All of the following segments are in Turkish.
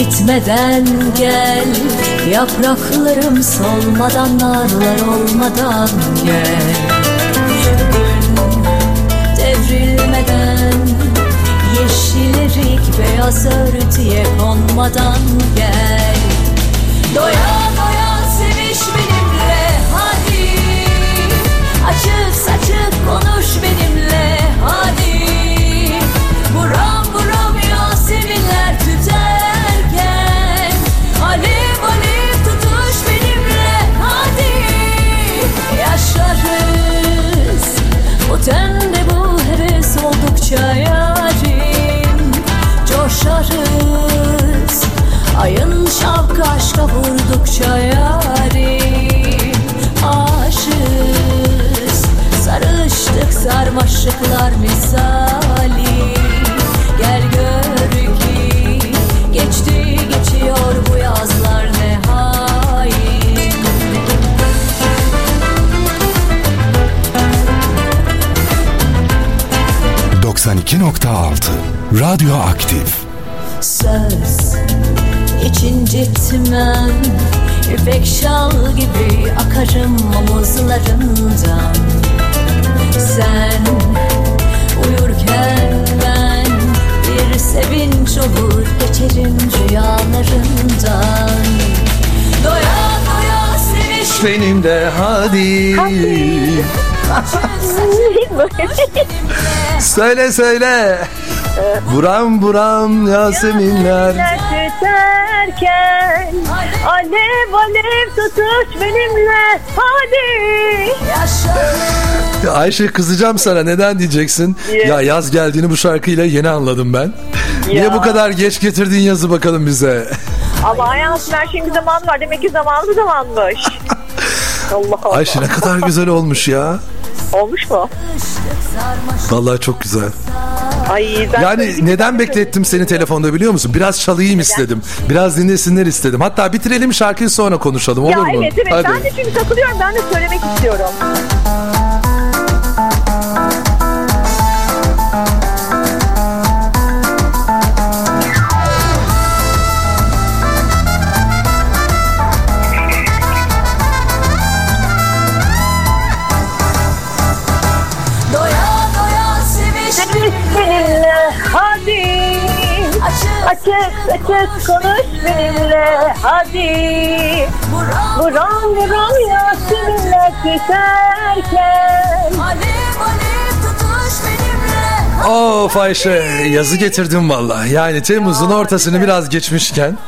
Bitmeden gel. Yapraklarım solmadan narlar olmadan gel. Gün devrilmeden Yeşil erik beyaz örtüye konmadan gel. Doya Radyo Aktif söz için gitmem İpek şal gibi akarım omuzlarından. Sen uyurken ben bir sevinç olur Geçerim rüyalarından. Doya doya seviş Benimle hadi. söyle söyle. Buram buram Yaseminler. tüterken Alev alev tutuş benimle hadi yaşarım Ayşe kızacağım sana neden diyeceksin? Niye? Ya yaz geldiğini bu şarkıyla yeni anladım ben. Niye bu kadar geç getirdin yazı bakalım bize? Ama hayatım her şeyin bir zamanı var demek ki zamanı zamanmış Allah Allah Ayşe ne kadar güzel olmuş ya. Olmuş mu? Vallahi çok güzel. Ay ben Yani neden beklettim seni telefonda biliyor musun? Biraz çalayım istedim. Biraz dinlesinler istedim. Hatta bitirelim şarkıyı sonra konuşalım olur Ya mu? evet evet ben de çünkü takılıyorum ben de söylemek istiyorum. Açık Açık konuş benimle hadi buram Buram tutuş benimle Of Ayşe yazı getirdim valla. Yani Temmuz'un ortasını biraz geçmişken.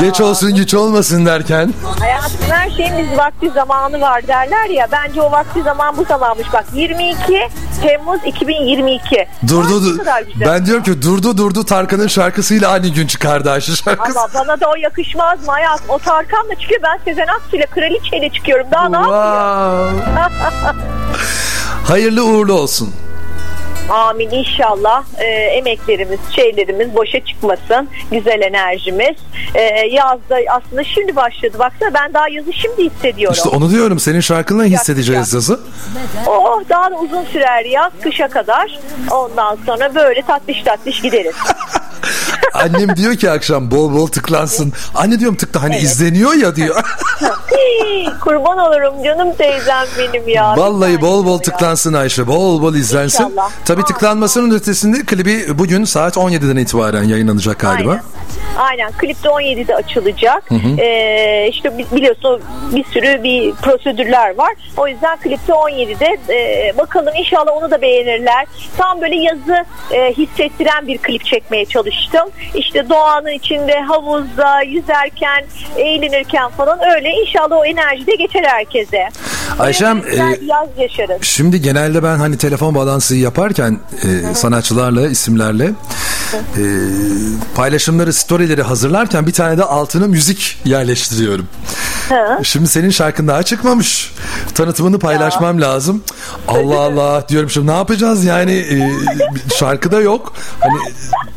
Geç olsun güç olmasın derken. Hayatım her şeyin bir vakti zamanı var derler ya. Bence o vakti zaman bu zamanmış. Bak 22 Temmuz 2022. Durdu du- ben diyorum ki durdu durdu Tarkan'ın şarkısıyla aynı gün çıkardı Ayşe şarkısı. Ama bana da o yakışmaz mı hayatım? O Tarkan'la çıkıyor. Ben Sezen Aksu ile Kraliçe'yle çıkıyorum. Daha ne yapayım? Wow. Hayırlı uğurlu olsun. Amin inşallah e, emeklerimiz, şeylerimiz boşa çıkmasın. Güzel enerjimiz. E, yazda aslında şimdi başladı. Baksana ben daha yazı şimdi hissediyorum. İşte onu diyorum senin şarkınla hissedeceğiz yazı. Oh daha da uzun sürer yaz kışa kadar. Ondan sonra böyle tatlış tatlış gideriz. Annem diyor ki akşam bol bol tıklansın. Anne diyorum tıkla hani izleniyor ya diyor. Kurban olurum canım teyzem benim ya. Vallahi bol bol tıklansın Ayşe. Bol bol izlensin. İnşallah. Tabii tıklanmasının ötesinde klibi bugün saat 17'den itibaren yayınlanacak galiba. Aynen. Aynen. Klip de 17'de açılacak. Ee, işte bi- biliyorsun bir sürü bir prosedürler var. O yüzden klipte 17'de e, bakalım inşallah onu da beğenirler. Tam böyle yazı e, hissettiren bir klip çekmeye çalıştım. İşte doğanın içinde havuzda yüzerken eğlenirken falan öyle inşallah o enerji de geçer herkese. Ayşem, e, yaz yaşarız. Şimdi genelde ben hani telefon balansı yaparken e, sanatçılarla, isimlerle e, paylaşımları, storyleri hazırlarken bir tane de altına müzik yerleştiriyorum. Hı. Şimdi senin şarkın daha çıkmamış. Tanıtımını paylaşmam lazım. Allah Allah diyorum şimdi ne yapacağız yani e, şarkıda yok. Hani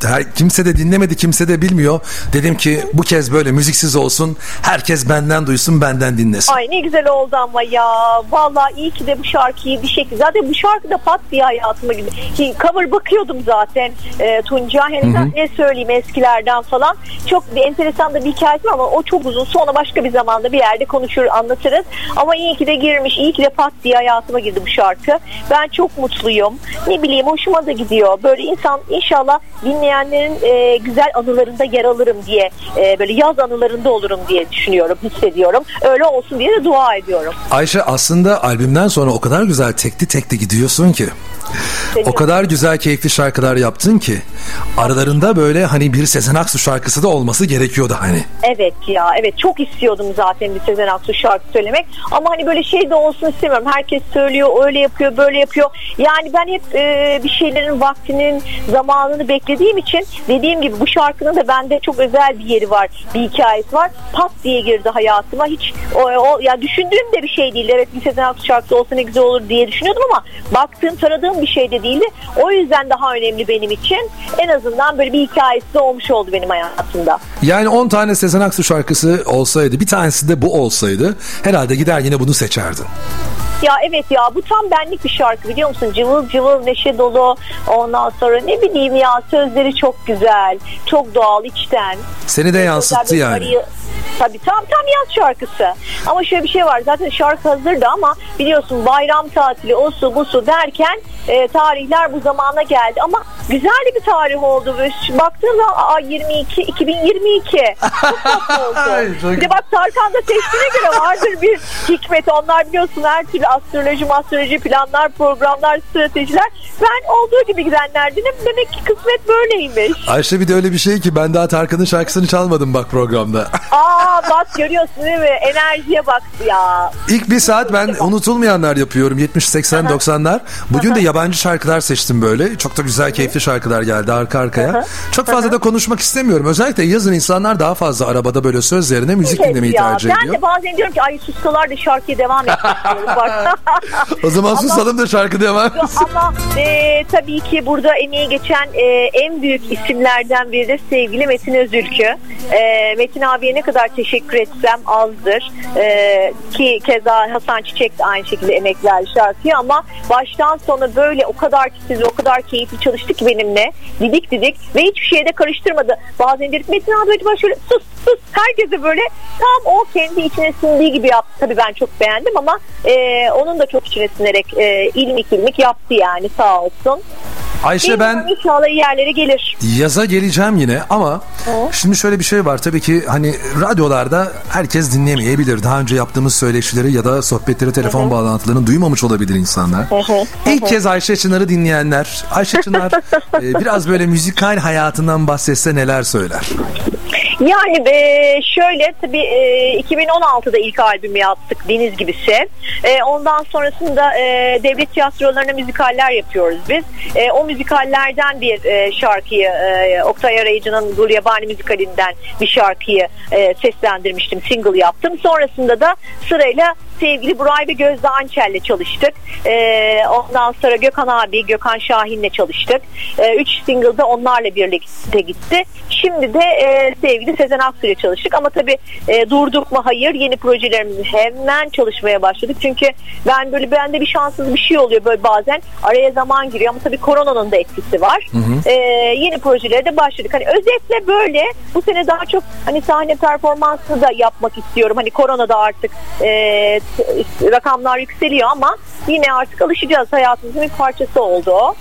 her, kimse de dinlemedi, kimse de bilmiyor. Dedim ki bu kez böyle müziksiz olsun. Herkes benden duysun, benden dinlesin. Ay ne güzel oldu ama ya. vallahi iyi ki de bu şarkıyı bir şekilde zaten bu şarkı da pat diye hayatıma girdi. Cover bakıyordum zaten e, Tunca hani ne söyleyeyim eskilerden falan. Çok bir enteresan da bir hikayesi var ama o çok uzun. Sonra başka bir zamanda bir yerde konuşur anlatırız. Ama iyi ki de girmiş. iyi ki de pat diye hayatıma girdi bu şarkı. Ben çok mutluyum. Ne bileyim hoşuma da gidiyor. Böyle insan inşallah dinleyenlerin e, güzel anılarında yer alırım diye e, böyle yaz anılarında olurum diye düşünüyorum, hissediyorum. Öyle olsun diye de dua ediyorum. Ayşe aslında albümden sonra o kadar güzel tekli tekli gidiyorsun ki. O kadar güzel keyifli şarkılar yaptın ki aralarında böyle hani bir Sezen Aksu şarkısı da olması gerekiyordu hani. Evet ya evet çok istiyordum zaten bir Sezen Aksu şarkı söylemek ama hani böyle şey de olsun istemiyorum. Herkes söylüyor öyle yapıyor böyle yapıyor. Yani ben hep e, bir şeylerin vaktinin zamanını beklediğim için dediğim gibi bu şarkının da bende çok özel bir yeri var. Bir hikayesi var. Pat diye girdi hayatıma. Hiç o, o ya düşündüğüm de bir şey değil. Evet bir Sezen Aksu şarkısı olsa ne güzel olur diye düşünüyordum ama baktığım taradığım bir şey de değildi. O yüzden daha önemli benim için. En azından böyle bir hikayesi olmuş oldu benim hayatımda. Yani 10 tane Sezen Aksu şarkısı olsaydı bir tanesi de bu olsaydı herhalde gider yine bunu seçerdin. Ya evet ya bu tam benlik bir şarkı biliyor musun? Cıvıl cıvıl neşe dolu. Ondan sonra ne bileyim ya sözleri çok güzel. Çok doğal içten. Seni de yansıttı yani. arayı- Tabii tam tam yaz şarkısı. Ama şöyle bir şey var. Zaten şarkı hazırdı ama biliyorsun bayram tatili o su bu su derken e, tarihler bu zamana geldi. Ama güzel bir tarih oldu. Baktığımda aa, 22 2022. Çok tatlı oldu. Bir de bak Tarkan da seçtiğine göre vardır bir hikmet. Onlar biliyorsun her türlü astroloji, astroloji planlar, programlar, stratejiler. Ben olduğu gibi gidenlerdenim. Demek ki kısmet böyleymiş. Ayşe bir de öyle bir şey ki ben daha Tarkan'ın şarkısını çalmadım bak programda. Aa bak görüyorsun değil mi? Enerjiye bak ya. İlk bir saat ben unutulmayanlar yapıyorum 70 80 90'lar. Bugün de yabancı şarkılar seçtim böyle. Çok da güzel keyifli şarkılar geldi arka arkaya. Çok fazla da konuşmak istemiyorum. Özellikle yazın insanlar daha fazla arabada böyle sözlerine müzik Evet dinlemeyi ya. tercih Ben ediyor. de bazen diyorum ki ay sussalar da şarkıya devam. Bak. O zaman Ama- susalım da şarkı devam etsin. Ama e, tabii ki burada emeği geçen e, en büyük isimlerden biri de sevgili Metin Özülkü. E, Metin abiye ne kadar teşekkür etsem azdır. E, ki keza Hasan Çiçek de aynı şekilde emek verdi şarkıya ama baştan sona böyle o kadar titiz, o kadar keyifli çalıştı ki benimle. Didik didik ve hiçbir şeye de karıştırmadı. Bazen dedik Metin abi acaba şöyle sus sus herkese böyle tam o kendi içine sindiği gibi yaptı. Tabii ben çok beğendim ama e, onun da çok içine sinerek e, ilmik ilmik yaptı yani sağ olsun. Ayşe ben İnşallah iyi yerlere gelir. Yaza geleceğim yine ama şimdi şöyle bir şey var tabii ki hani radyolarda herkes dinlemeyebilir. Daha önce yaptığımız söyleşileri ya da sohbetleri, telefon bağlantılarını duymamış olabilir insanlar. İlk kez Ayşe Çınar'ı dinleyenler, Ayşe Çınar e, biraz böyle müzikal hayatından bahsetse neler söyler? Yani e, şöyle tabii e, 2016'da ilk albümü yaptık Deniz Gibisi. E, ondan sonrasında e, devlet tiyatrolarına müzikaller yapıyoruz biz. E, o müzikallerden bir e, şarkıyı e, Oktay Arayıcı'nın Gul Yabani müzikalinden bir şarkıyı e, seslendirmiştim. Single yaptım. Sonrasında da sırayla sevgili Buray ve Gözde Ançel'le çalıştık. Ee, ondan sonra Gökhan abi, Gökhan Şahin'le çalıştık. Ee, üç single da onlarla birlikte gitti. Şimdi de e, sevgili Sezen Aksu ile çalıştık. Ama tabii e, durduk mu? Hayır. Yeni projelerimizi hemen çalışmaya başladık. Çünkü ben böyle bende bir şanssız bir şey oluyor böyle bazen. Araya zaman giriyor ama tabii koronanın da etkisi var. Ee, yeni projelere de başladık. Hani özetle böyle bu sene daha çok hani sahne performansı da yapmak istiyorum. Hani koronada artık e, rakamlar yükseliyor ama yine artık alışacağız. Hayatımızın bir parçası oldu.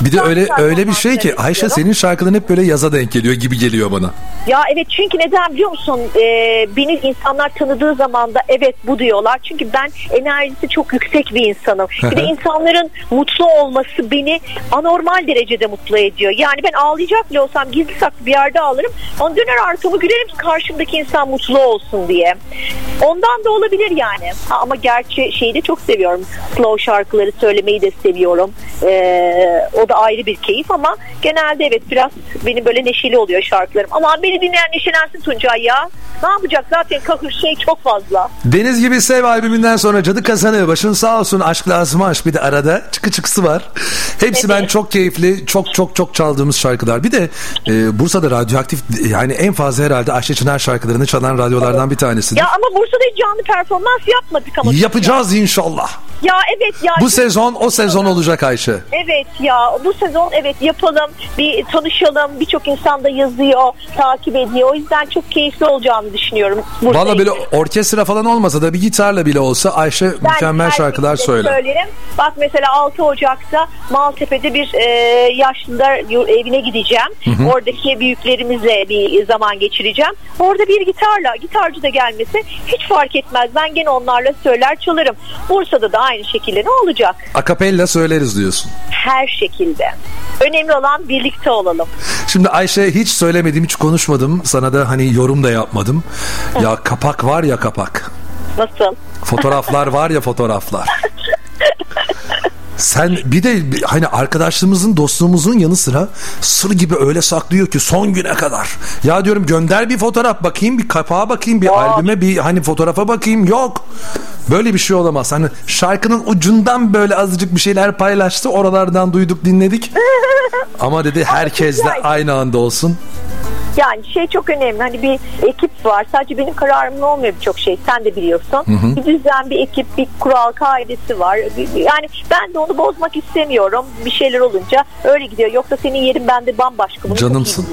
Bir de öyle öyle bir şey ki Ayşe senin şarkıların hep böyle yaza denk geliyor gibi geliyor bana. Ya evet çünkü neden biliyor musun? Ee, beni insanlar tanıdığı zaman da evet bu diyorlar. Çünkü ben enerjisi çok yüksek bir insanım. Bir de insanların mutlu olması beni anormal derecede mutlu ediyor. Yani ben ağlayacak bile olsam gizli saklı bir yerde ağlarım. Onu döner arkamı gülerim ki karşımdaki insan mutlu olsun diye. Ondan da olabilir yani. Ha, ama gerçi şeyi de çok seviyorum. Slow şarkıları söylemeyi de seviyorum. Ee, o o da ayrı bir keyif ama genelde evet biraz benim böyle neşeli oluyor şarkılarım. Ama beni dinleyen neşelensin Tuncay ya. Ne yapacak zaten kahır şey çok fazla. Deniz gibi sev albümünden sonra Cadı Kazanı başın sağ olsun aşk lazım aşk bir de arada çıkı çıkısı var. Hepsi ben Evet. çok keyifli çok çok çok çaldığımız şarkılar. Bir de e, Bursa'da radyoaktif yani en fazla herhalde Ayşe Çınar şarkılarını çalan radyolardan bir tanesi. Ya ama Bursa'da hiç canlı performans yapmadık ama. Yapacağız inşallah. Ya evet ya. Bu sezon o sezon olacak Ayşe. Evet ya bu sezon evet yapalım bir tanışalım birçok insan da yazıyor takip ediyor o yüzden çok keyifli olacağını düşünüyorum. Valla böyle orkestra falan olmasa da bir gitarla bile olsa Ayşe Ben mükemmel şarkılar söyler. Söylerim. Bak mesela 6 Ocak'ta Maltepe'de bir e, yaşlılar evine gideceğim. Oradaki büyüklerimizle bir zaman geçireceğim. Orada bir gitarla, gitarcı da gelmesi hiç fark etmez. Ben gene onlarla söyler çalarım. Bursa'da da aynı şekilde ne olacak? Akapella söyleriz diyorsun. Her şekilde. Önemli olan birlikte olalım. Şimdi Ayşe hiç söylemedim, hiç konuşmadım. Sana da hani yorum da yapmadım. Ya kapak var ya kapak. Nasıl? Fotoğraflar var ya fotoğraflar. Sen bir de hani arkadaşlığımızın dostluğumuzun yanı sıra sır gibi öyle saklıyor ki son güne kadar. Ya diyorum gönder bir fotoğraf bakayım bir kapağa bakayım bir Yok. albüme bir hani fotoğrafa bakayım yok. Böyle bir şey olamaz. Hani şarkının ucundan böyle azıcık bir şeyler paylaştı. Oralardan duyduk dinledik. Ama dedi herkesle aynı anda olsun. Yani şey çok önemli. Hani bir ekip var. Sadece benim kararımla olmuyor birçok şey. Sen de biliyorsun. Bir düzen, bir ekip, bir kural, kaidesi var. Yani ben de onu bozmak istemiyorum. Bir şeyler olunca öyle gidiyor. Yoksa senin yerin bende bambaşka. Bunu Canımsın.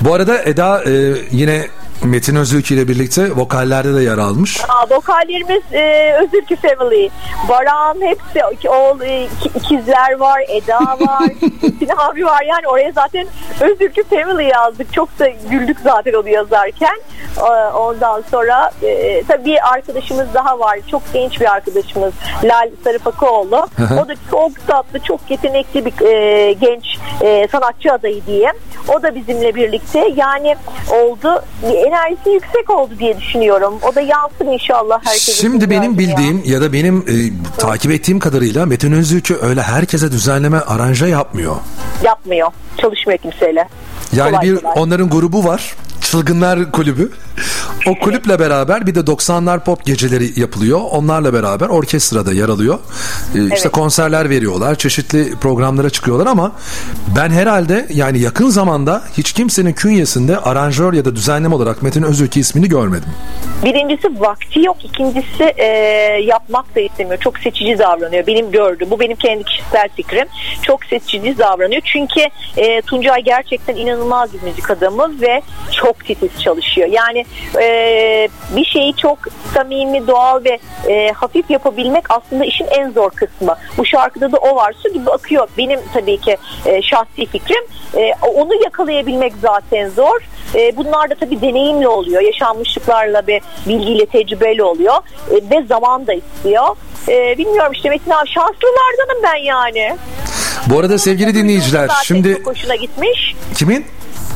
Bu arada Eda e, yine Metin Özülk ile birlikte vokallerde de yer almış. Aa, vokallerimiz e, Özürkü Family. Baran hepsi oğul, e, iki- ikizler var, Eda var, Metin abi var. Yani oraya zaten Özürkü Family yazdık. Çok da güldük zaten onu yazarken. Ee, Ondan sonra e, tabii bir arkadaşımız daha var. Çok genç bir arkadaşımız. Lal Sarıpakoğlu. hı. O da çok tatlı, çok yetenekli bir e, genç e, sanatçı adayı diyeyim. O da bizimle birlikte. Yani oldu. Enerjisi yüksek oldu diye düşünüyorum. O da yansır inşallah herkese. Şimdi benim Güzel ya. bildiğim ya da benim e, takip ettiğim kadarıyla Metin Özülk'ü öyle herkese düzenleme aranja yapmıyor. yapmıyor. Çalışmıyor kimseyle. Yani Kolay bir kolay. onların grubu var. Çılgınlar Kulübü. O kulüple beraber bir de 90'lar pop geceleri yapılıyor. Onlarla beraber orkestrada yer alıyor. Ee, işte Evet. konserler veriyorlar. Çeşitli programlara çıkıyorlar ama ben herhalde yani yakın zamanda hiç kimsenin künyesinde aranjör ya da düzenleme olarak Metin Özülk ismini görmedim. Birincisi vakti yok. İkincisi e, yapmak da istemiyor. Çok seçici davranıyor. Benim gördüğüm. Bu benim kendi kişisel fikrim. Çok seçici davranıyor. Çünkü e, Tuncay gerçekten inanılmaz bir müzik adamı ve çok titiz çalışıyor. Yani e, bir şeyi çok samimi, doğal ve e, hafif yapabilmek aslında işin en zor kısmı. Bu şarkıda da o var. Su gibi akıyor. Benim tabii ki e, şahsi fikrim. E, onu yakalayabilmek zaten zor. E, bunlar da tabii deneyimli oluyor. Yaşanmışlıklarla ve bilgiyle, tecrübeyle oluyor. E, ve zaman da istiyor. E, bilmiyorum işte Metin abi şanslılardanım ben yani. Bu arada sevgili dinleyiciler şimdi çok hoşuna gitmiş. kimin?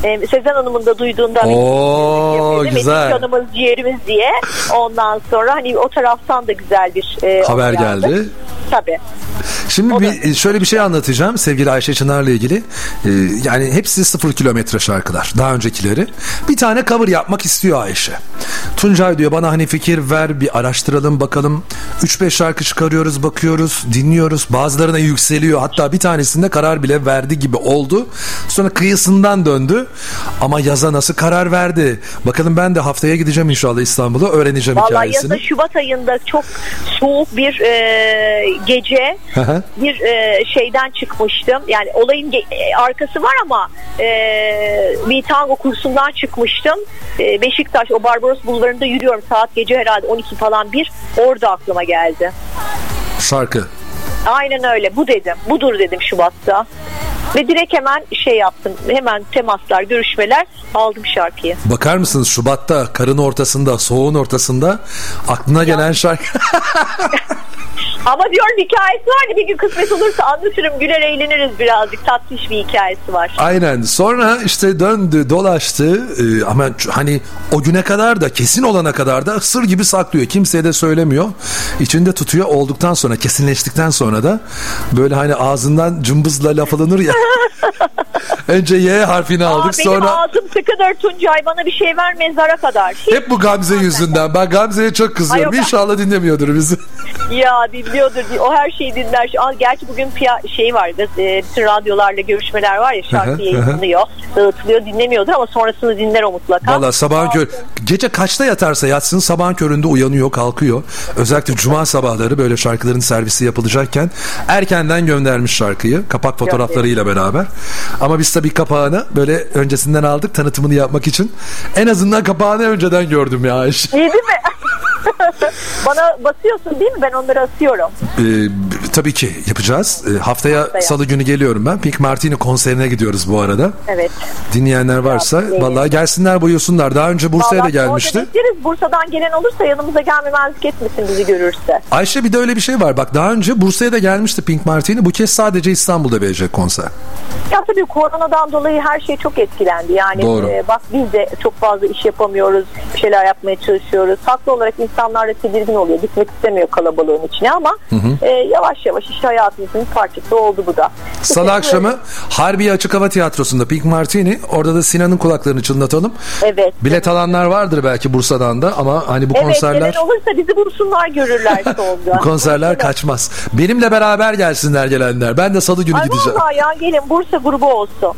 E, Sezen Hanım'ın da duyduğunda Oo, Metin güzel. canımız ciğerimiz diye. Ondan sonra hani o taraftan da güzel bir e, Haber aldık. geldi. Tabii. Şimdi O da- bir, şöyle bir şey anlatacağım sevgili Ayşe Çınar'la ilgili. Ee, yani hepsi sıfır kilometre şarkılar. Daha öncekileri. Bir tane cover yapmak istiyor Ayşe. Tuncay diyor bana hani fikir ver bir araştıralım bakalım. 3-5 şarkı çıkarıyoruz bakıyoruz dinliyoruz. Bazılarına yükseliyor. Hatta bir tanesinde karar bile verdi gibi oldu. Sonra kıyısından döndü. Ama yaza nasıl karar verdi? Bakalım ben de haftaya gideceğim inşallah İstanbul'a öğreneceğim Vallahi hikayesini. yazın Şubat ayında çok soğuk bir e, gece bir e, şeyden çıkmıştım. Yani olayın ge- e, arkası var ama e, bir tango kursundan çıkmıştım. E, Beşiktaş o Barbaros Bulvarı'nda yürüyorum. Saat gece herhalde 12 falan bir. Orada aklıma geldi. Şarkı. Aynen öyle. Bu dedim. Budur dedim Şubat'ta. Ve direkt hemen şey yaptım. Hemen temaslar, görüşmeler aldım şarkıyı. Bakar mısınız Şubat'ta karın ortasında soğuğun ortasında aklına gelen şarkı Ama diyorum hikayesi var da bir gün kısmet olursa anlatırım. Güler eğleniriz birazcık. Tatlış bir hikayesi var. Aynen. Sonra işte döndü, dolaştı. Ee, ama hani o güne kadar da kesin olana kadar da sır gibi saklıyor. Kimseye de söylemiyor. İçinde tutuyor olduktan sonra, kesinleştikten sonra da böyle hani ağzından cımbızla laf alınır ya. Önce Y harfini Aa, aldık benim sonra ağzım sıkıdır Tuncay. Bana bir şey ver mezara kadar. hep bu Gamze yüzünden. Ben Gamze'ye çok kızıyorum. Ay yok. İnşallah dinlemiyordur bizi. Ya dinliyordur. O her şeyi dinler. Aa, Gerçi bugün piya- şey var. e, Bütün radyolarla görüşmeler var ya şarkı yayınlanıyor. Dağıtılıyor dinlemiyordur ama sonrasını dinler o mutlaka. Valla sabahın kör gece kaçta yatarsa yatsın sabahın köründe uyanıyor kalkıyor. Özellikle cuma sabahları böyle şarkıların servisi yapılacakken erkenden göndermiş şarkıyı kapak fotoğraflarıyla beraber. Ama biz tabii kapağını böyle öncesinden aldık tanıtımını yapmak için. En azından kapağını önceden gördüm ya. İyi değil mi? Bana basıyorsun değil mi? Ben onları asıyorum. Ee, tabii ki yapacağız. Ee, haftaya, Haftaya. salı günü geliyorum ben. Pink Martini konserine gidiyoruz bu arada. Evet. Dinleyenler varsa Tabii. vallahi gelsinler buyursunlar. Daha önce Bursa'ya da gelmişti. bekleriz. Bursa'dan gelen olursa yanımıza gelmemezlik etmesin bizi görürse. Ayşe bir de öyle bir şey var. Bak daha önce Bursa'ya da gelmişti Pink Martini. Bu kez sadece İstanbul'da verecek konser. Ya tabii koronadan dolayı her şey çok etkilendi. Yani Doğru. e, bak biz de çok fazla iş yapamıyoruz. Bir şeyler yapmaya çalışıyoruz. Haklı olarak insanlar da tedirgin oluyor. Gitmek istemiyor kalabalığın içine ama e, yavaş yavaş işte hayatımızın parçası oldu bu da. Salı İşte akşamı Harbiye Açık Hava Tiyatrosu'nda Pink Martini. Orada da Sinan'ın kulaklarını çınlatalım. Evet. Bilet alanlar vardır belki Bursa'dan da ama hani bu Evet konserler gelen olursa bizi bulsunlar görürlerse bu konserler kaçmaz. Benimle beraber gelsinler gelenler. Ben de salı günü Ay gideceğim. vallahi ya gelin Bursa grubu olsun.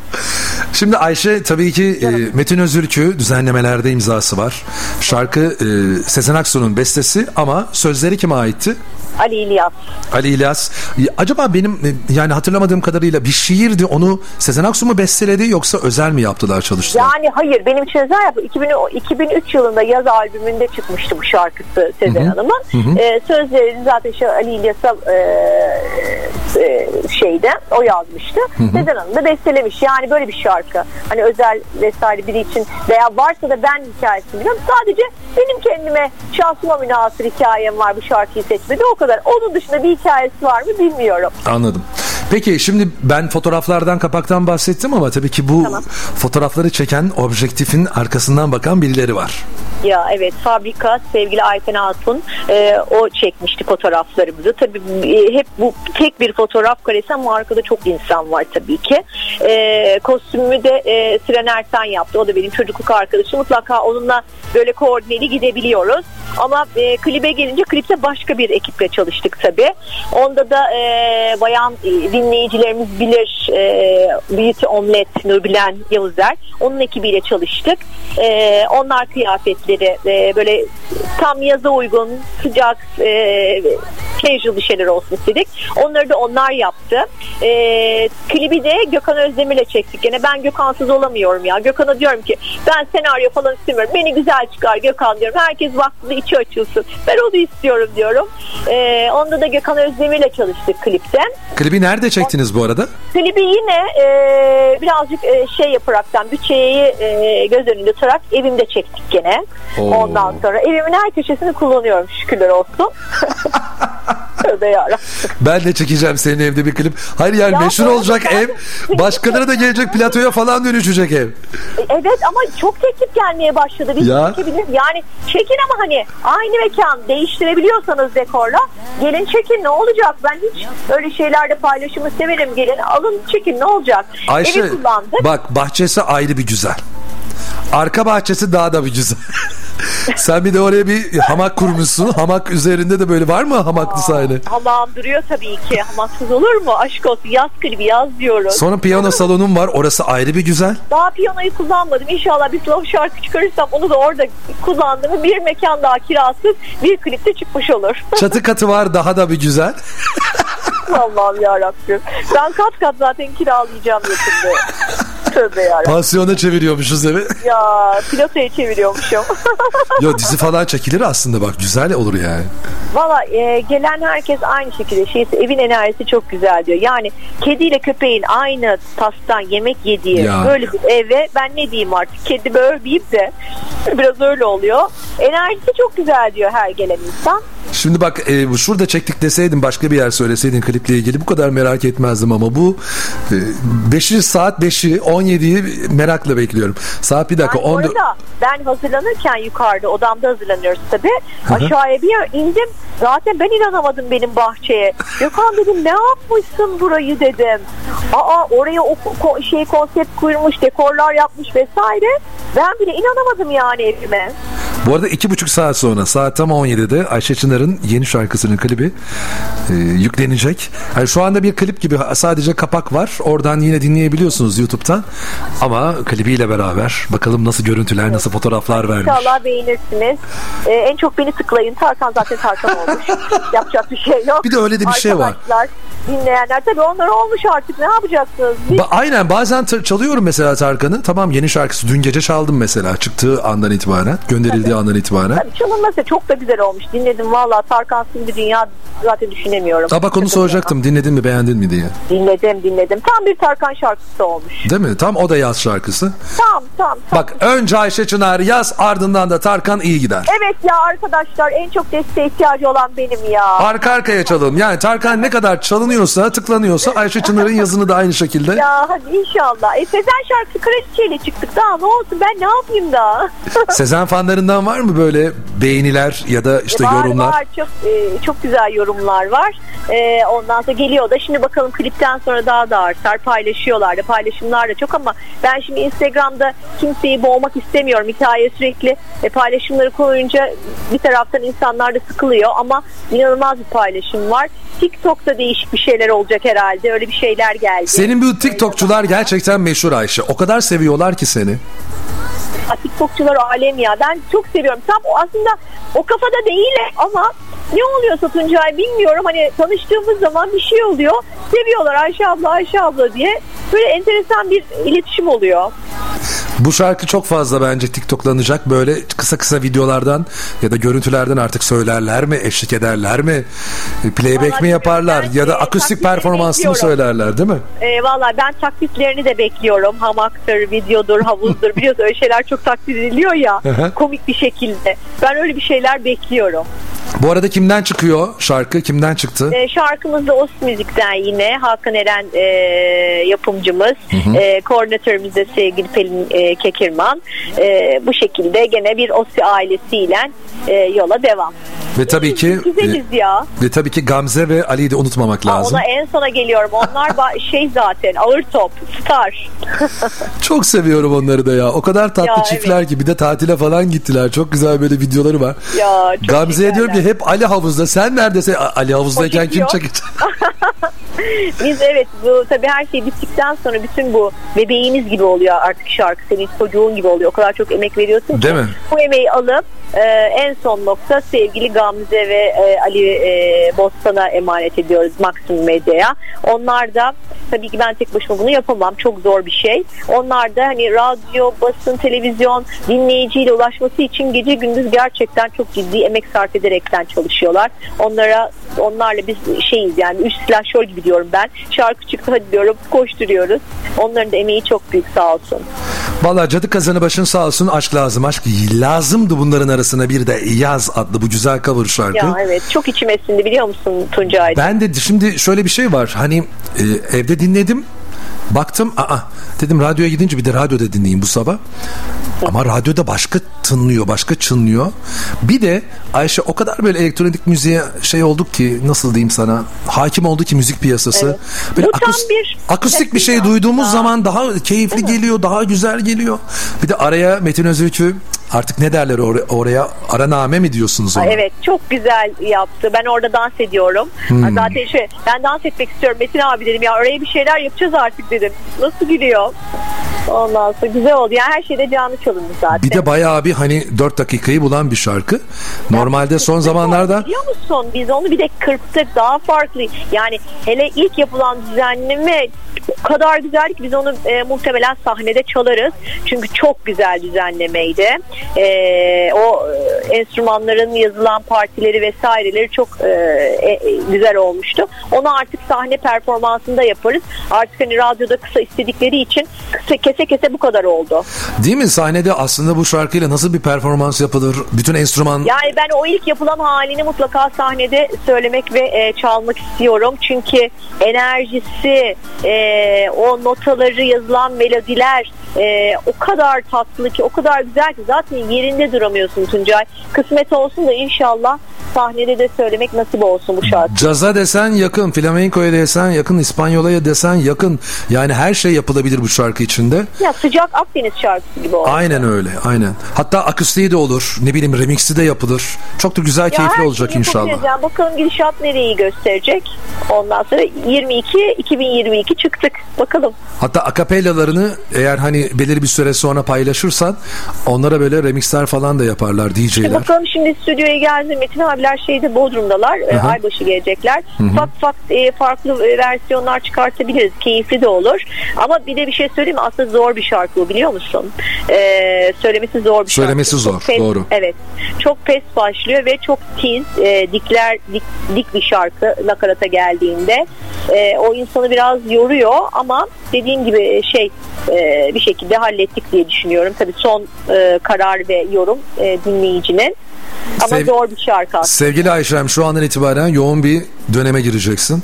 Şimdi Ayşe tabii ki e, Metin Özürkü düzenlemelerde imzası var. Şarkı e, Sezen Aksu'nun bestesi ama sözleri kime aitti? Ali İlyas. Ali İlyas. Ya, Acaba benim e, yani hatırlamadığım kadarıyla bir şiirdi onu Sezen Aksu mu besteledi yoksa özel mi yaptılar çalıştılar? Yani hayır benim için özel yapı 2000, 2003 yılında yaz albümünde çıkmıştı bu şarkısı Sezen Hanım'ın. Ee, sözleri zaten işte Ali İlyas'a e, e, şeyde o yazmıştı. Sezen Hanım da bestelemiş. Yani böyle bir şarkı. Hani özel vesaire biri için veya varsa da ben hikayesini biliyorum. Sadece benim kendime şansıma münasır hikayem var bu şarkıyı seçmede o kadar. Onun dışında bir hikayesi var mı bilmiyorum. Anladım. Peki şimdi ben fotoğraflardan kapaktan bahsettim ama tabii ki bu Tamam. fotoğrafları çeken objektifin arkasından bakan birileri var. Ya evet fabrika sevgili Ayten Hatun e, o çekmişti fotoğraflarımızı. Tabii e, hep bu tek bir fotoğraf karesi ama arkada çok insan var tabii ki. E, kostümümü de e, Siren Ersen yaptı. O da benim çocukluk arkadaşım. Mutlaka onunla böyle koordineli gidebiliyoruz. Ama e, klibe gelince klipte başka bir ekiple çalıştık tabii. Onda da e, bayan e, dinleyicilerimiz bilir e, Beauty Omlet Nurbilen Yavuzer. Onun ekibiyle çalıştık. E, onlar kıyafetleri e, böyle tam yaza uygun sıcak e, casual bir şeyler olsun istedik. Onları da onlar yaptı. E, klibi de Gökhan Özdemir'le çektik. Gene ben Gökhan'sız olamıyorum ya. Gökhan'a diyorum ki ben senaryo falan istemiyorum. Beni güzel çıkar Gökhan diyorum. Herkes vaktinde içi açılsın. Ben onu istiyorum diyorum. E, onda da Gökhan Özdemir'le çalıştık klipte. Klibi nerede çektiniz bu arada? Klibi yine e, birazcık e, şey yaparaktan bütçeyi e, göz önünde tutarak evimde çektik gene. Oo. Ondan sonra evimin her köşesini kullanıyorum şükürler olsun. Tövbe yarabbim. Ben de çekeceğim senin evde bir klip. Hayır yani Ya meşhur olacak arada ev. ben- Başkaları da gelecek platoya falan dönüşecek ev. E, Evet ama çok teklif gelmeye başladı. Biz Ya. çekebiliriz. Yani çekin ama hani aynı mekan değiştirebiliyorsanız dekorla gelin çekin ne olacak? Ben hiç öyle şeylerde paylaşımı severim. Gelin alın çekin ne olacak? Ayşe Evi kullandık. bak bahçesi ayrı bir güzel. Arka bahçesi daha da bir güzel. Sen bir de oraya bir hamak kurmuşsun. Hamak üzerinde de böyle var mı hamaklı sahne? Hamam duruyor tabii ki. Hamaksız olur mu? Aşk olsun yaz klibi yaz diyoruz. Sonra piyano salonun var. Orası ayrı bir güzel. Daha piyanoyu kullanmadım. İnşallah bir slow şarkı çıkarırsam onu da orada kullandığımı bir mekan daha kirasız bir klipte çıkmış olur. Çatı katı var daha da bir güzel. Allah'ım yarabbim. Ben kat kat zaten kiralayacağım yakında. Tövbe yarabbim. Pansiyona çeviriyormuşuz evi. Ya pilotaya çeviriyormuşum. Yo dizi falan çekilir aslında bak güzel olur yani. Valla e, gelen herkes aynı şekilde şey evin enerjisi çok güzel diyor. Yani kediyle köpeğin aynı tastan yemek yediği Ya. böyle bir eve ben ne diyeyim artık kedi böyle de biraz öyle oluyor. Enerjisi çok güzel diyor her gelen insan. Şimdi bak e, bu şurada çektik deseydin başka bir yer söyleseydin kliple ilgili bu kadar merak etmezdim ama bu 5. saat 5'i 17'yi merakla bekliyorum. Saat bir dakika bu 14 arada ben hazırlanırken yukarıda odamda hazırlanıyoruz tabii. Aşağıya bir indim. Zaten ben inanamadım benim bahçeye. Gökhan dedim ne yapmışsın burayı dedim. Aa oraya o ko- şey konsept kurmuş, dekorlar yapmış vesaire. Ben bile inanamadım yani evime. Bu arada iki buçuk saat sonra saat tam 17'de Ayşe Çınar'ın yeni şarkısının klibi e, yüklenecek. Yani şu anda bir klip gibi sadece kapak var. Oradan yine dinleyebiliyorsunuz YouTube'dan. Ama klibiyle beraber bakalım nasıl görüntüler, nasıl fotoğraflar vermiş. İnşallah beğenirsiniz. Ee, en çok beni tıklayın. Tarkan zaten Tarkan olmuş. Yapacak bir şey yok. Bir de öyle de bir şey var. Arkadaşlar, dinleyenler tabii onlar olmuş artık ne yapacaksınız? Biz Ba- aynen bazen çalıyorum mesela Tarkan'ın. Tamam yeni şarkısı dün gece çaldım mesela çıktığı andan itibaren, gönderildiği andan itibaren. Tabii çalınması çok da güzel olmuş. Dinledim valla Tarkan'sız bir dünya zaten düşünemiyorum. Aa, bak onu soracaktım dinledin mi beğendin mi diye. Dinledim dinledim. Tam bir Tarkan şarkısı olmuş. Değil mi? Tam o da yaz şarkısı. Tam tam tam. Bak önce Ayşe Çınar yaz ardından da Tarkan iyi gider. Evet ya arkadaşlar en çok desteğe ihtiyacı olan benim ya. Arka arkaya çalalım. Yani Tarkan ne kadar çalınıyorsa, tıklanıyorsa Ayşe Çınar'ın yazını da aynı şekilde. Ya hadi inşallah. E, Sezen şarkısı kraliçeyle çıktık daha ne olsun ben ne yapayım daha. Sezen fanlarından var mı böyle beğeniler ya da işte var, yorumlar? Var çok e, çok güzel yorumlar var. E, ondan sonra geliyor da şimdi bakalım klipten sonra daha da artar. Paylaşıyorlar da paylaşımlar da çok ama ben şimdi Instagram'da kimseyi boğmak istemiyorum. Hikaye sürekli e, paylaşımları koyunca bir taraftan insanlar da sıkılıyor ama inanılmaz bir paylaşım var. TikTok'ta değişik bir şeyler olacak herhalde. Öyle bir şeyler geldi. Senin bu TikTokçular gerçekten meşhur Ayşe. O kadar seviyorlar ki seni. TikTokçular alem ya. Ben çok seviyorum. Tam o aslında o kafada değil ama ne oluyorsa Tuncay bilmiyorum. Hani tanıştığımız zaman bir şey oluyor. Seviyorlar Ayşe abla Ayşe abla diye. Böyle enteresan bir iletişim oluyor. Bu şarkı çok fazla bence TikToklanacak. Böyle kısa kısa videolardan ya da görüntülerden artık söylerler mi, eşlik ederler mi, playback Vallahi mi yaparlar ben, ya da e, akustik performansını bekliyorum. söylerler değil mi? Ee, Valla ben taklitlerini de bekliyorum. Hamaktır, videodur, havuzdur. Biliyorsun öyle şeyler çok taklit ediliyor ya. hı. komik bir şekilde. Ben öyle bir şeyler bekliyorum. Bu arada kimden çıkıyor şarkı? Kimden çıktı? E, şarkımız da Os Müzik'ten yine Hakan Eren e, yapımcımız. E, koordinatörümüz de sevgili Pelin e, Kekirman. E, bu şekilde gene bir Osi ailesiyle e, yola devam. Ve tabii ki Güzeliz ya. ve tabii ki Gamze ve Ali'yi de unutmamak Aa, lazım. Ona en sona geliyorum. Onlar şey zaten ağır top, star. Çok seviyorum onları da ya. O kadar tatlı Ya, çiftler ki bir de tatile falan gittiler. Çok güzel böyle videoları var. Ya, Gamze'ye diyorum ki hep Ali havuzda. Sen neredesin? Ali havuzdayken kim çekecek? Biz evet bu tabii her şey bittikten sonra bütün bu bebeğimiz gibi oluyor artık şarkı senin çocuğun gibi oluyor. O kadar çok emek veriyorsun ki. Değil mi? Bu emeği alıp e, en son nokta sevgili Gamze ve e, Ali e, Bostan'a emanet ediyoruz Maximum Medya'ya. Onlar da tabii ki ben tek başıma bunu yapamam. Çok zor bir şey. Onlar da hani radyo, basın, televizyon dinleyiciyle ulaşması için gece gündüz gerçekten çok ciddi emek sarf ederekten çalışıyorlar. Onlara onlarla biz şeyiz yani üç silahşör gibi diyorum ben. Şarkı çıktı hadi diyorum koşturuyoruz. Onların da emeği çok büyük sağ olsun. Valla cadı kazanı başın sağ olsun aşk lazım. Aşk lazımdı bunların arasına bir de Yaz adlı bu güzel cover şarkı. Ya evet çok içime sindi biliyor musun Tuncay? Ben de şimdi şöyle bir şey var. Hani e, evde dinledim. Baktım aa dedim radyoya gidince bir de radyoda dinleyeyim bu sabah. Ama radyoda başka tınlıyor, başka çınlıyor. Bir de Ayşe o kadar böyle elektronik müziğe şey olduk ki nasıl diyeyim sana hakim oldu ki müzik piyasası. Evet. Böyle akus- bir akustik bir şey duyduğumuz zaman daha keyifli geliyor, daha güzel geliyor. Bir de araya Metin Özöykü artık ne derler oraya, oraya araname mi diyorsunuz ona? Ay, Evet çok güzel yaptı. Ben orada dans ediyorum. Hmm. Zaten şey ben dans etmek istiyorum Metin abi dedim ya oraya bir şeyler yapacağız artık dedim. Nasıl gülüyor? Ondan sonra güzel oldu. Yani her şeyde canlı çalındı zaten. Bir de bayağı bir hani 4 dakikayı bulan bir şarkı. Normalde son zamanlarda Biliyor musun biz onu bir de kırptık daha farklı. Yani hele ilk yapılan düzenleme o kadar güzel ki biz onu e, muhtemelen sahnede çalarız. Çünkü çok güzel düzenlemeydi. E, o e, enstrümanların yazılan partileri vesaireleri çok e, e, güzel olmuştu. Onu artık sahne performansında yaparız. Artık hani radyoda kısa istedikleri için kısa, kese kese bu kadar oldu. değil mi sahnede aslında bu şarkıyla nasıl bir performans yapılır? Bütün enstrüman Yani ben o ilk yapılan halini mutlaka sahnede söylemek ve e, çalmak istiyorum. Çünkü enerjisi, e, o notaları yazılan melodiler e, o kadar tatlı ki, o kadar güzel ki zaten yerinde duramıyorsun Tuncay. Kısmet olsun da inşallah sahnede de söylemek nasip olsun bu şarkı. Caza desen yakın, flamencoya desen yakın, İspanyolaya desen yakın. Yani her şey yapılabilir bu şarkı içinde. Ya sıcak Akdeniz şarkısı gibi oldu. Aynen öyle, aynen. Hatta akustiği de olur, ne bileyim remixi de yapılır. Çok da güzel, Ya keyifli olacak inşallah. yapabiliriz. Yani bakalım gidişat nereyi gösterecek. Ondan sonra 22 2022 çıktık. Bakalım. Hatta akapellalarını eğer hani belirli bir süre sonra paylaşırsan onlara böyle remixler falan da yaparlar DJ'ler. Bakalım şimdi stüdyoya geldi Metin abiler şeyde Bodrum'dalar. E, Hı hı. Aybaşı gelecekler. Ufak e, farklı e, versiyonlar çıkartabiliriz. Keyifli de olur. Ama bir de bir şey söyleyeyim? Aslında zor bir şarkı biliyor musun? E, söylemesi zor bir Söylemesi şarkı. zor, Çok pes- doğru. Evet. Çok pes başlıyor ve çok tiz, e, dikler dik, dik bir şarkı nakarata geldiğinde. E, o insanı biraz yoruyor ama dediğim gibi şey e, bir şekilde hallettik diye düşünüyorum. Tabii son e, karar ve yorum e, dinleyicinin. Ama Sev- zor bir şarkı aslında. Sevgili Ayşem şu andan itibaren yoğun bir döneme gireceksin.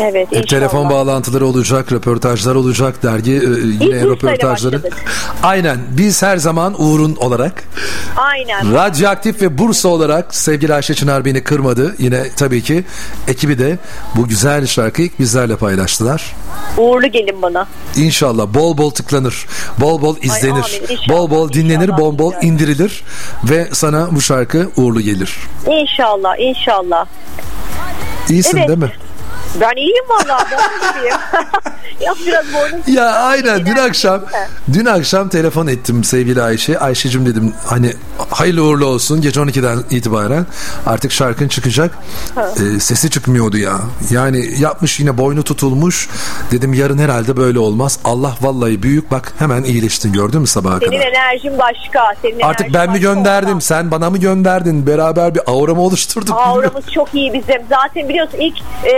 Evet inşallah. telefon bağlantıları olacak, röportajlar olacak, dergi e, yine Bursa'yla röportajları. Aynen. Biz her zaman Uğur'un olarak Aynen. Radyoaktif ve Bursa olarak sevgili Ayşe Çınar beni kırmadı. Yine tabii ki ekibi de bu güzel şarkıyı bizlerle paylaştılar. Uğurlu gelin bana. İnşallah bol bol tıklanır, bol bol izlenir, amin, inşallah, bol bol dinlenir, inşallah, bol bol inşallah. indirilir ve sana bu şarkı uğurlu gelir. İnşallah inşallah. İyisin Evet. değil mi? Ben iyiyim valla. Ben ya biraz boynum Ya aynen dün akşam mi? dün akşam telefon ettim sevgili Ayşe. Ayşe'cim dedim hani hayırlı uğurlu olsun gece 12'den itibaren artık şarkın çıkacak. Ee, sesi çıkmıyordu ya. Yani yapmış yine boynu tutulmuş. Dedim yarın herhalde böyle olmaz. Allah vallahi büyük bak hemen iyileştin gördün mü sabaha Senin kadar. enerjin başka. Senin Artık enerjin ben mi başka gönderdim ondan. sen bana mı gönderdin beraber bir aura mı oluşturduk? Auramız çok iyi bizim. Zaten biliyorsun ilk e,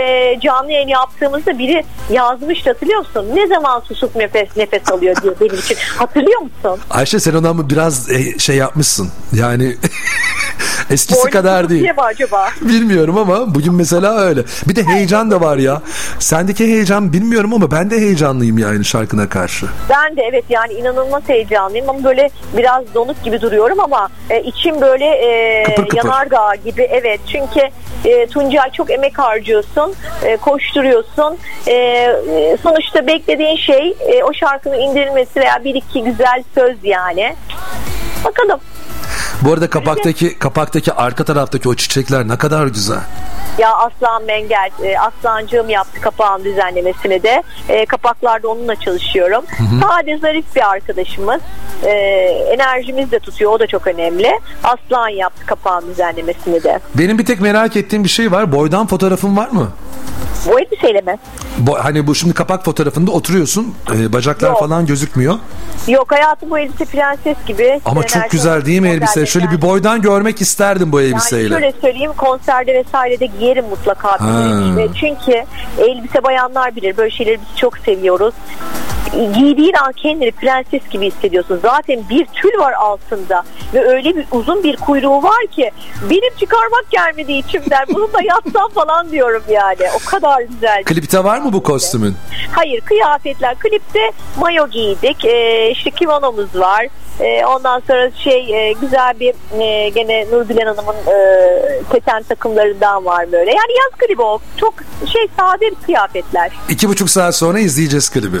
canlı yayın yaptığımızda biri yazmıştı hatırlıyor musun? Ne zaman susup nefes nefes alıyor diye benim için. Hatırlıyor musun? Ayşe sen ondan mı biraz e, şey yapmışsın yani eskisi Boynum kadar değil. diye mi acaba? Bilmiyorum ama bugün mesela öyle. Bir de heyecan da var ya. Sendeki heyecan bilmiyorum ama ben de heyecanlıyım yani şarkına karşı. Ben de evet yani inanılmaz heyecanlıyım ama böyle biraz donuk gibi duruyorum ama e, içim böyle e, Kıpır kıpır. yanardağ gibi evet çünkü e, Tuncay çok emek harcıyorsun e, koşturuyorsun E, e, sonuçta beklediğin şey e, o şarkının indirilmesi veya bir iki güzel söz yani bakalım Bu arada kapaktaki kapaktaki arka taraftaki o çiçekler ne kadar güzel. ya Aslan Mengel e, Aslancığım yaptı kapağın düzenlemesini de e, kapaklarda onunla çalışıyorum sade zarif bir arkadaşımız e, enerjimiz de tutuyor o da çok önemli Aslan yaptı kapağın düzenlemesini de Benim bir tek merak ettiğim bir şey var. Boydan fotoğrafın var mı? bu elbiseyle mi? Bo- hani bu şimdi kapak fotoğrafında oturuyorsun. e, bacaklar Yok. falan gözükmüyor. Yok hayatım bu elbise prenses gibi Ama Enerji çok güzel değil mi elbise? Şöyle bir yani. boydan görmek isterdim bu Yani elbiseyle. şöyle söyleyeyim konserde vesairede giyerim mutlaka. Çünkü elbise bayanlar bilir böyle şeyleri biz çok seviyoruz. Giydiğin an kendini prenses gibi hissediyorsun. Zaten bir tül var altında ve öyle bir uzun bir kuyruğu var ki benim çıkarmak gelmedi içimden. Bunu da yatsam falan diyorum yani. O kadar güzel. Klipte var mı bu kostümün? Hayır kıyafetler. Klipte mayo giydik. Ee, işte kimonomuz var. Ee, ondan sonra şey e, güzel bir e, gene Nurbilen Hanım'ın e, keten takımlarından var böyle. Yani yaz klibi o. Çok şey sade kıyafetler. İki buçuk saat sonra izleyeceğiz klibi.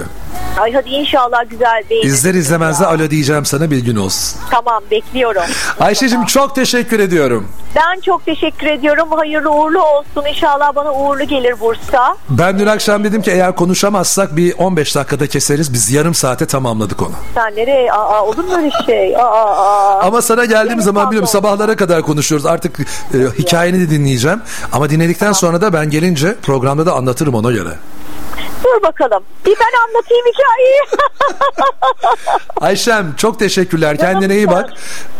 Ay hadi inşallah güzel beğenir. İzler izlemez de alo diyeceğim sana bilgin olsun. Tamam bekliyorum. Ayşe'cim çok teşekkür ediyorum. Ben çok teşekkür ediyorum. Hayırlı uğurlu olsun. İnşallah bana uğurlu gelir Bursa. Ben dün akşam dedim ki eğer konuşamazsak bir 15 dakikada keseriz. Biz yarım saate tamamladık onu. Sen nereye? Aa, olur mu öyle şey? Aa, aa. Ama sana geldiğim zaman biliyorum sabahlara kadar konuşuyoruz. Artık e, hikayeni de dinleyeceğim. Ama dinledikten sonra da ben gelince programda da anlatırım ona göre. Dur bakalım. Bir ben anlatayım hikayeyi. Ayşem çok teşekkürler. Kendine iyi bak.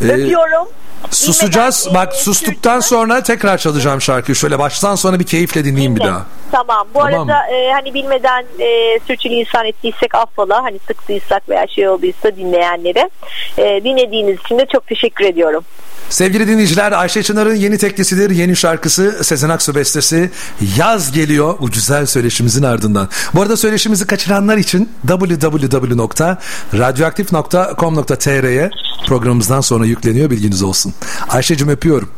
Ee, Öpüyorum. susacağız. Bilmeden, Bak sustuktan sonra tekrar çalacağım şarkıyı. Şöyle baştan sona bir keyifle dinleyeyim bir daha. Tamam. Bu Tamam. arada e, hani bilmeden e, sürçülisan ettiysek affola. Hani sıktıysak veya şey olduysa dinleyenlere. E, dinlediğiniz için de çok teşekkür ediyorum. Sevgili dinleyiciler Ayşe Çınar'ın yeni teklisidir. Yeni şarkısı Sezen Aksu bestesi Yaz geliyor bu güzel söyleşimizin ardından. Bu arada söyleşimizi kaçıranlar için www.radyoaktif.com.tr'ye programımızdan sonra yükleniyor bilginiz olsun. Ayşe'cim öpüyorum.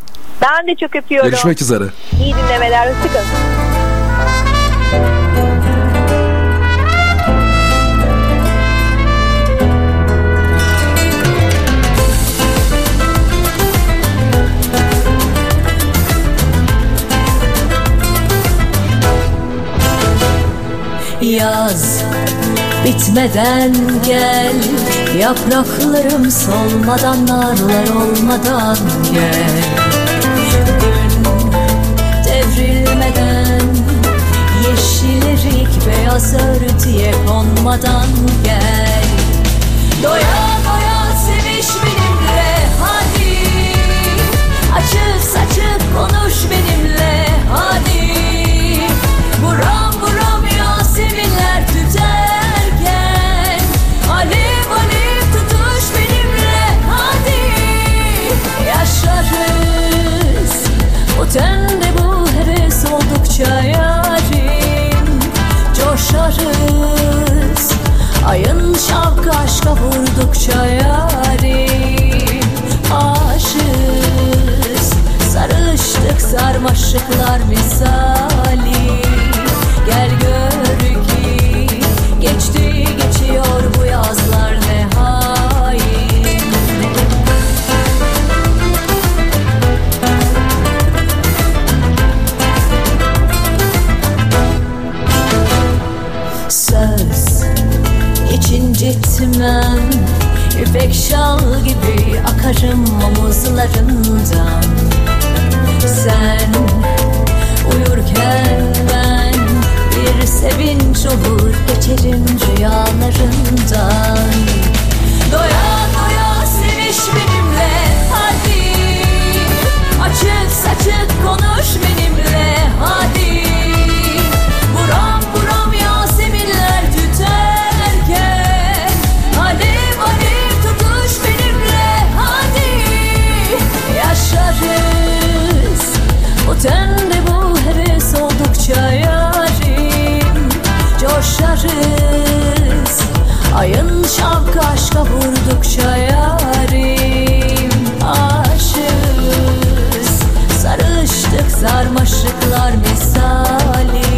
Ben de çok öpüyorum. Görüşmek üzere. İyi dinlemeler. Hoşçakalın. Yaz bitmeden gel. Yapraklarım solmadan narlar olmadan gel. Gün devrilmeden Yeşil beyaz örtüye konmadan gel. Doya doya seviş benimle hadi. Açık saçık konuş benimle Ayın şavk aşka vurdukça yarim. Aşığız Sarıştık sarmaşıklar misali yanarız Ayın şapka aşka vurdukça yarim Aşığız Sarıştık sarmaşıklar misali